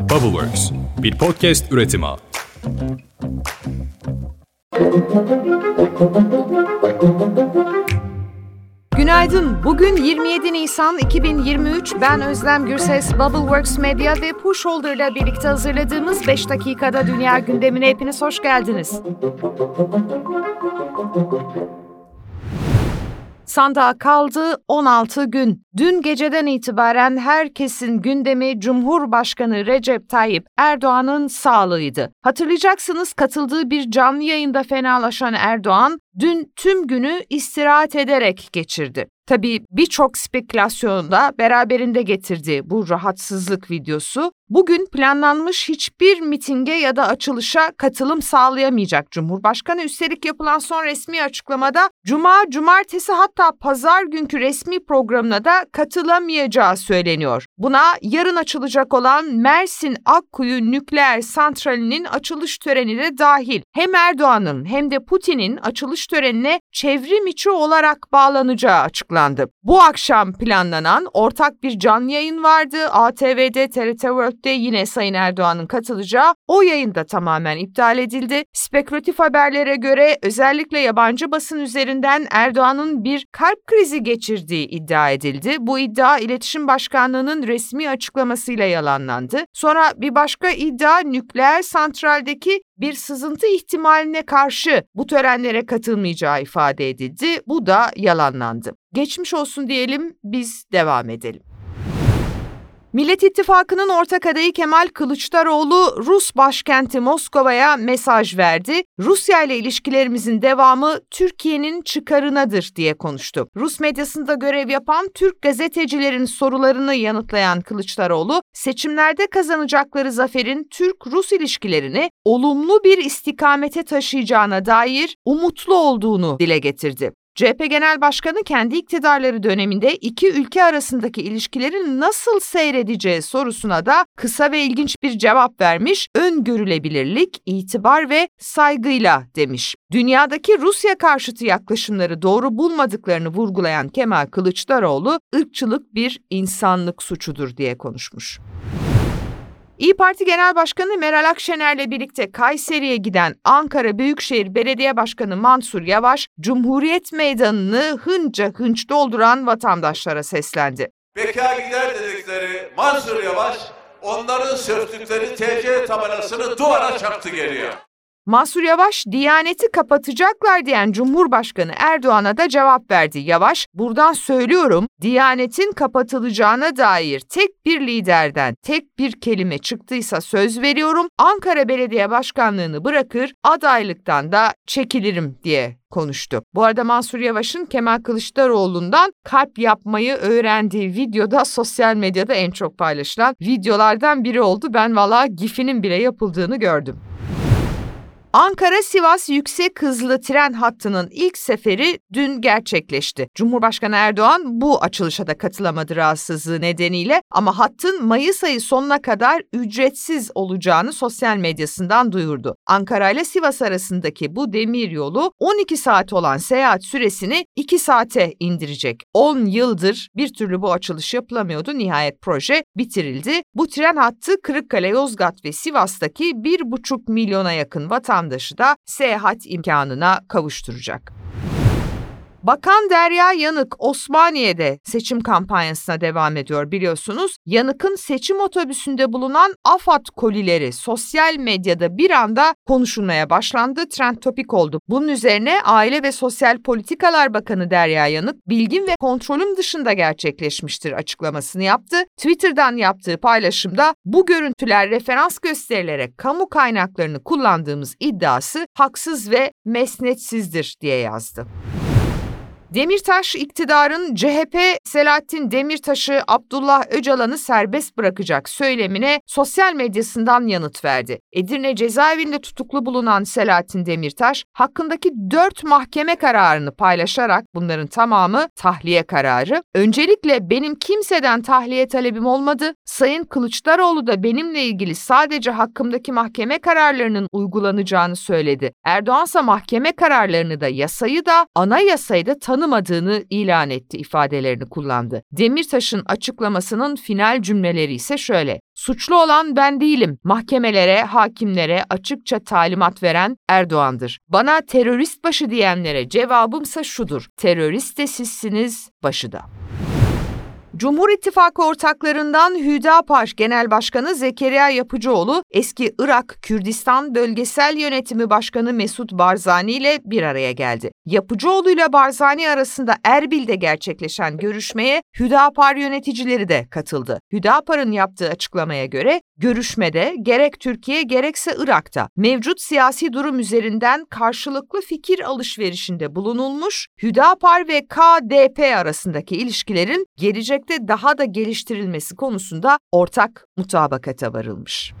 Bubbleworks, bir podcast üretimi. Günaydın. Bugün 27 Nisan 2023. Ben Özlem Gürses, Bubbleworks Media ve Pushholder ile birlikte hazırladığımız 5 dakikada dünya gündemine hepiniz hoş geldiniz. Sandığa kaldı 16 gün. Dün geceden itibaren herkesin gündemi Cumhurbaşkanı Recep Tayyip Erdoğan'ın sağlığıydı. Hatırlayacaksınız katıldığı bir canlı yayında fenalaşan Erdoğan dün tüm günü istirahat ederek geçirdi. Tabii birçok spekülasyonda beraberinde getirdiği bu rahatsızlık videosu bugün planlanmış hiçbir mitinge ya da açılışa katılım sağlayamayacak Cumhurbaşkanı. Üstelik yapılan son resmi açıklamada cuma, cumartesi hatta pazar günkü resmi programına da katılamayacağı söyleniyor. Buna yarın açılacak olan Mersin Akkuyu Nükleer Santrali'nin açılış töreni de dahil. Hem Erdoğan'ın hem de Putin'in açılış törenine çevrim içi olarak bağlanacağı açıklandı. Bu akşam planlanan ortak bir canlı yayın vardı. ATV'de, TRT World'de yine Sayın Erdoğan'ın katılacağı. O yayın da tamamen iptal edildi. Spekülatif haberlere göre özellikle yabancı basın üzerinden Erdoğan'ın bir kalp krizi geçirdiği iddia edildi. Bu iddia İletişim Başkanlığı'nın resmi açıklamasıyla yalanlandı. Sonra bir başka iddia nükleer santraldeki bir sızıntı ihtimaline karşı bu törenlere katılmayacağı ifade edildi. Bu da yalanlandı. Geçmiş olsun diyelim, biz devam edelim. Millet İttifakı'nın ortak adayı Kemal Kılıçdaroğlu Rus başkenti Moskova'ya mesaj verdi. Rusya ile ilişkilerimizin devamı Türkiye'nin çıkarınadır diye konuştu. Rus medyasında görev yapan Türk gazetecilerin sorularını yanıtlayan Kılıçdaroğlu, seçimlerde kazanacakları zaferin Türk-Rus ilişkilerini olumlu bir istikamete taşıyacağına dair umutlu olduğunu dile getirdi. CHP Genel Başkanı kendi iktidarları döneminde iki ülke arasındaki ilişkilerin nasıl seyredeceği sorusuna da kısa ve ilginç bir cevap vermiş, öngörülebilirlik, itibar ve saygıyla demiş. Dünyadaki Rusya karşıtı yaklaşımları doğru bulmadıklarını vurgulayan Kemal Kılıçdaroğlu, ırkçılık bir insanlık suçudur diye konuşmuş. İyi Parti Genel Başkanı Meral Akşener'le birlikte Kayseri'ye giden Ankara Büyükşehir Belediye Başkanı Mansur Yavaş, Cumhuriyet Meydanı'nı hınca hınç dolduran vatandaşlara seslendi. Beka gider dedikleri Mansur Yavaş, onların sürttükleri TC tabelasını duvara çaktı geliyor. Mansur Yavaş, Diyaneti kapatacaklar diyen Cumhurbaşkanı Erdoğan'a da cevap verdi. Yavaş, buradan söylüyorum, Diyanetin kapatılacağına dair tek bir liderden tek bir kelime çıktıysa söz veriyorum, Ankara Belediye Başkanlığını bırakır, adaylıktan da çekilirim diye konuştu. Bu arada Mansur Yavaş'ın Kemal Kılıçdaroğlu'ndan kalp yapmayı öğrendiği videoda sosyal medyada en çok paylaşılan videolardan biri oldu. Ben valla gifinin bile yapıldığını gördüm. Ankara-Sivas yüksek hızlı tren hattının ilk seferi dün gerçekleşti. Cumhurbaşkanı Erdoğan bu açılışa da katılamadı rahatsızlığı nedeniyle ama hattın Mayıs ayı sonuna kadar ücretsiz olacağını sosyal medyasından duyurdu. Ankara ile Sivas arasındaki bu demir yolu 12 saat olan seyahat süresini 2 saate indirecek. 10 yıldır bir türlü bu açılış yapılamıyordu. Nihayet proje bitirildi. Bu tren hattı Kırıkkale, Yozgat ve Sivas'taki 1,5 milyona yakın vatandaş vatandaşı da seyahat imkanına kavuşturacak. Bakan Derya Yanık Osmaniye'de seçim kampanyasına devam ediyor biliyorsunuz. Yanık'ın seçim otobüsünde bulunan AFAD kolileri sosyal medyada bir anda konuşulmaya başlandı, trend topik oldu. Bunun üzerine Aile ve Sosyal Politikalar Bakanı Derya Yanık, bilgin ve kontrolüm dışında gerçekleşmiştir açıklamasını yaptı. Twitter'dan yaptığı paylaşımda bu görüntüler referans gösterilerek kamu kaynaklarını kullandığımız iddiası haksız ve mesnetsizdir diye yazdı. Demirtaş iktidarın CHP Selahattin Demirtaş'ı Abdullah Öcalan'ı serbest bırakacak söylemine sosyal medyasından yanıt verdi. Edirne cezaevinde tutuklu bulunan Selahattin Demirtaş hakkındaki dört mahkeme kararını paylaşarak bunların tamamı tahliye kararı. Öncelikle benim kimseden tahliye talebim olmadı. Sayın Kılıçdaroğlu da benimle ilgili sadece hakkımdaki mahkeme kararlarının uygulanacağını söyledi. Erdoğansa mahkeme kararlarını da yasayı da anayasayı da tanı tanımadığını ilan etti ifadelerini kullandı. Demirtaş'ın açıklamasının final cümleleri ise şöyle. Suçlu olan ben değilim. Mahkemelere, hakimlere açıkça talimat veren Erdoğan'dır. Bana terörist başı diyenlere cevabımsa şudur. Terörist de sizsiniz, başı da. Cumhur İttifakı ortaklarından Hüdapar Genel Başkanı Zekeriya Yapıcıoğlu, eski Irak Kürdistan Bölgesel Yönetimi Başkanı Mesut Barzani ile bir araya geldi. Yapıcıoğlu ile Barzani arasında Erbil'de gerçekleşen görüşmeye Hüdapar yöneticileri de katıldı. Hüdapar'ın yaptığı açıklamaya göre görüşmede gerek Türkiye gerekse Irak'ta mevcut siyasi durum üzerinden karşılıklı fikir alışverişinde bulunulmuş, Hüdapar ve KDP arasındaki ilişkilerin gelecekte daha da geliştirilmesi konusunda ortak mutabakata varılmış.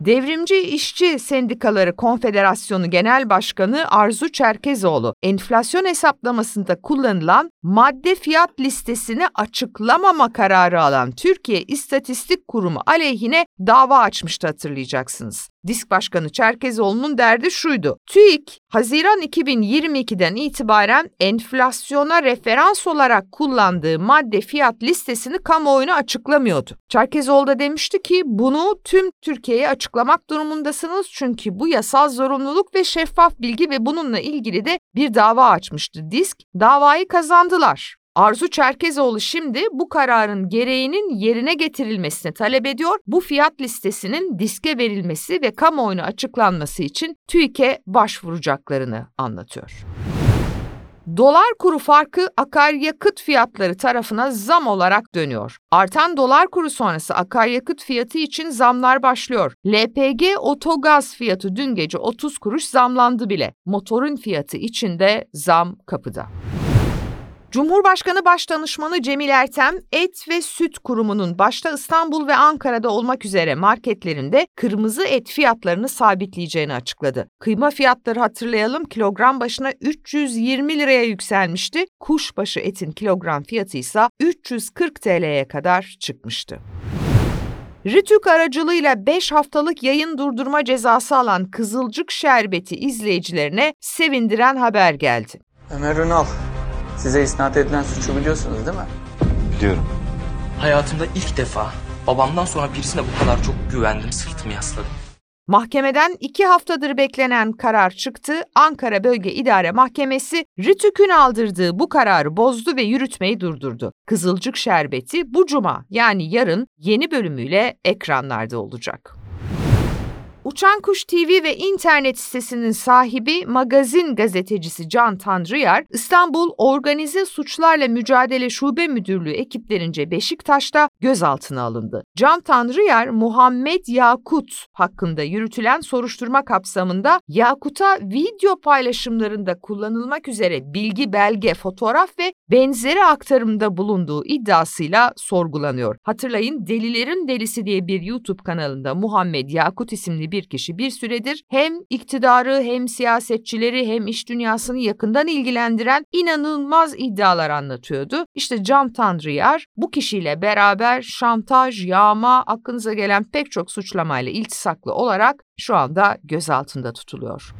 Devrimci İşçi Sendikaları Konfederasyonu Genel Başkanı Arzu Çerkezoğlu, enflasyon hesaplamasında kullanılan madde fiyat listesini açıklamama kararı alan Türkiye İstatistik Kurumu aleyhine dava açmıştı hatırlayacaksınız. Disk Başkanı Çerkezoğlu'nun derdi şuydu. TÜİK, Haziran 2022'den itibaren enflasyona referans olarak kullandığı madde fiyat listesini kamuoyuna açıklamıyordu. Çerkezoğlu da demişti ki bunu tüm Türkiye'ye açıklamak durumundasınız çünkü bu yasal zorunluluk ve şeffaf bilgi ve bununla ilgili de bir dava açmıştı. Disk davayı kazandılar. Arzu Çerkezoğlu şimdi bu kararın gereğinin yerine getirilmesini talep ediyor. Bu fiyat listesinin diske verilmesi ve kamuoyuna açıklanması için TÜİK'e başvuracaklarını anlatıyor. Dolar kuru farkı akaryakıt fiyatları tarafına zam olarak dönüyor. Artan dolar kuru sonrası akaryakıt fiyatı için zamlar başlıyor. LPG otogaz fiyatı dün gece 30 kuruş zamlandı bile. Motorun fiyatı için de zam kapıda. Cumhurbaşkanı Başdanışmanı Cemil Ertem, Et ve Süt Kurumu'nun başta İstanbul ve Ankara'da olmak üzere marketlerinde kırmızı et fiyatlarını sabitleyeceğini açıkladı. Kıyma fiyatları hatırlayalım kilogram başına 320 liraya yükselmişti. Kuşbaşı etin kilogram fiyatı ise 340 TL'ye kadar çıkmıştı. Ritük aracılığıyla 5 haftalık yayın durdurma cezası alan Kızılcık Şerbeti izleyicilerine sevindiren haber geldi. Ömer Ünal, Size isnat edilen suçu biliyorsunuz değil mi? Biliyorum. Hayatımda ilk defa babamdan sonra birisine bu kadar çok güvendim, sırtımı yasladım. Mahkemeden iki haftadır beklenen karar çıktı. Ankara Bölge İdare Mahkemesi Rütük'ün aldırdığı bu kararı bozdu ve yürütmeyi durdurdu. Kızılcık Şerbeti bu cuma yani yarın yeni bölümüyle ekranlarda olacak. Uçan Kuş TV ve internet sitesinin sahibi magazin gazetecisi Can Tanrıyar, İstanbul Organize Suçlarla Mücadele Şube Müdürlüğü ekiplerince Beşiktaş'ta gözaltına alındı. Can Tanrıyar, Muhammed Yakut hakkında yürütülen soruşturma kapsamında Yakut'a video paylaşımlarında kullanılmak üzere bilgi, belge, fotoğraf ve benzeri aktarımda bulunduğu iddiasıyla sorgulanıyor. Hatırlayın Delilerin Delisi diye bir YouTube kanalında Muhammed Yakut isimli bir bir kişi bir süredir hem iktidarı hem siyasetçileri hem iş dünyasını yakından ilgilendiren inanılmaz iddialar anlatıyordu. İşte Can Tanrıyar bu kişiyle beraber şantaj, yağma, aklınıza gelen pek çok suçlamayla iltisaklı olarak şu anda gözaltında tutuluyor.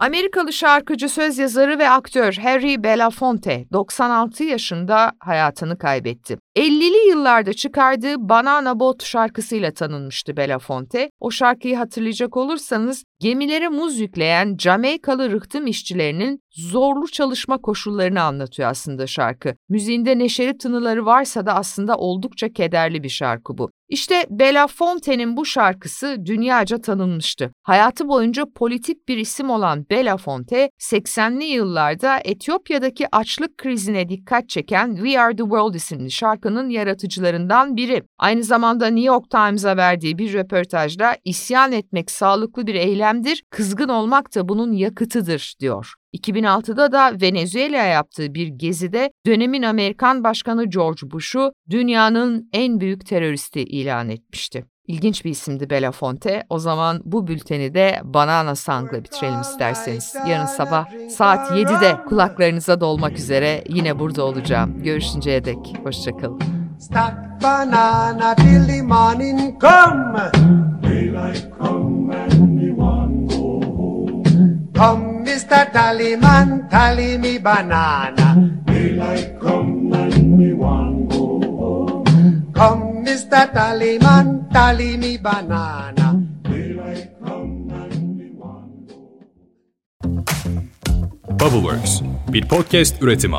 Amerikalı şarkıcı, söz yazarı ve aktör Harry Belafonte 96 yaşında hayatını kaybetti. 50'li yıllarda çıkardığı Banana Boat şarkısıyla tanınmıştı Belafonte. O şarkıyı hatırlayacak olursanız gemilere muz yükleyen Jamaikalı rıhtım işçilerinin zorlu çalışma koşullarını anlatıyor aslında şarkı. Müziğinde neşeli tınıları varsa da aslında oldukça kederli bir şarkı bu. İşte Belafonte'nin bu şarkısı dünyaca tanınmıştı. Hayatı boyunca politik bir isim olan Belafonte, 80'li yıllarda Etiyopya'daki açlık krizine dikkat çeken We Are The World isimli şarkının yaratıcılarından biri. Aynı zamanda New York Times'a verdiği bir röportajda isyan etmek sağlıklı bir eylemdir, kızgın olmak da bunun yakıtıdır diyor. 2006'da da Venezuela'ya yaptığı bir gezide dönemin Amerikan Başkanı George Bush'u dünyanın en büyük teröristi ilan etmişti. İlginç bir isimdi Belafonte. O zaman bu bülteni de Banana Song'la bitirelim isterseniz. Yarın sabah saat 7'de kulaklarınıza dolmak üzere yine burada olacağım. Görüşünceye dek hoşçakalın. Stack banana till the morning come. Daylight come and we want go home. Come Mr. Tallyman, tally me banana. Daylight come and me want go home. Come, Mr. Tallyman, tally me banana. Daylight come and me want go Bubbleworks bir podcast üretimi.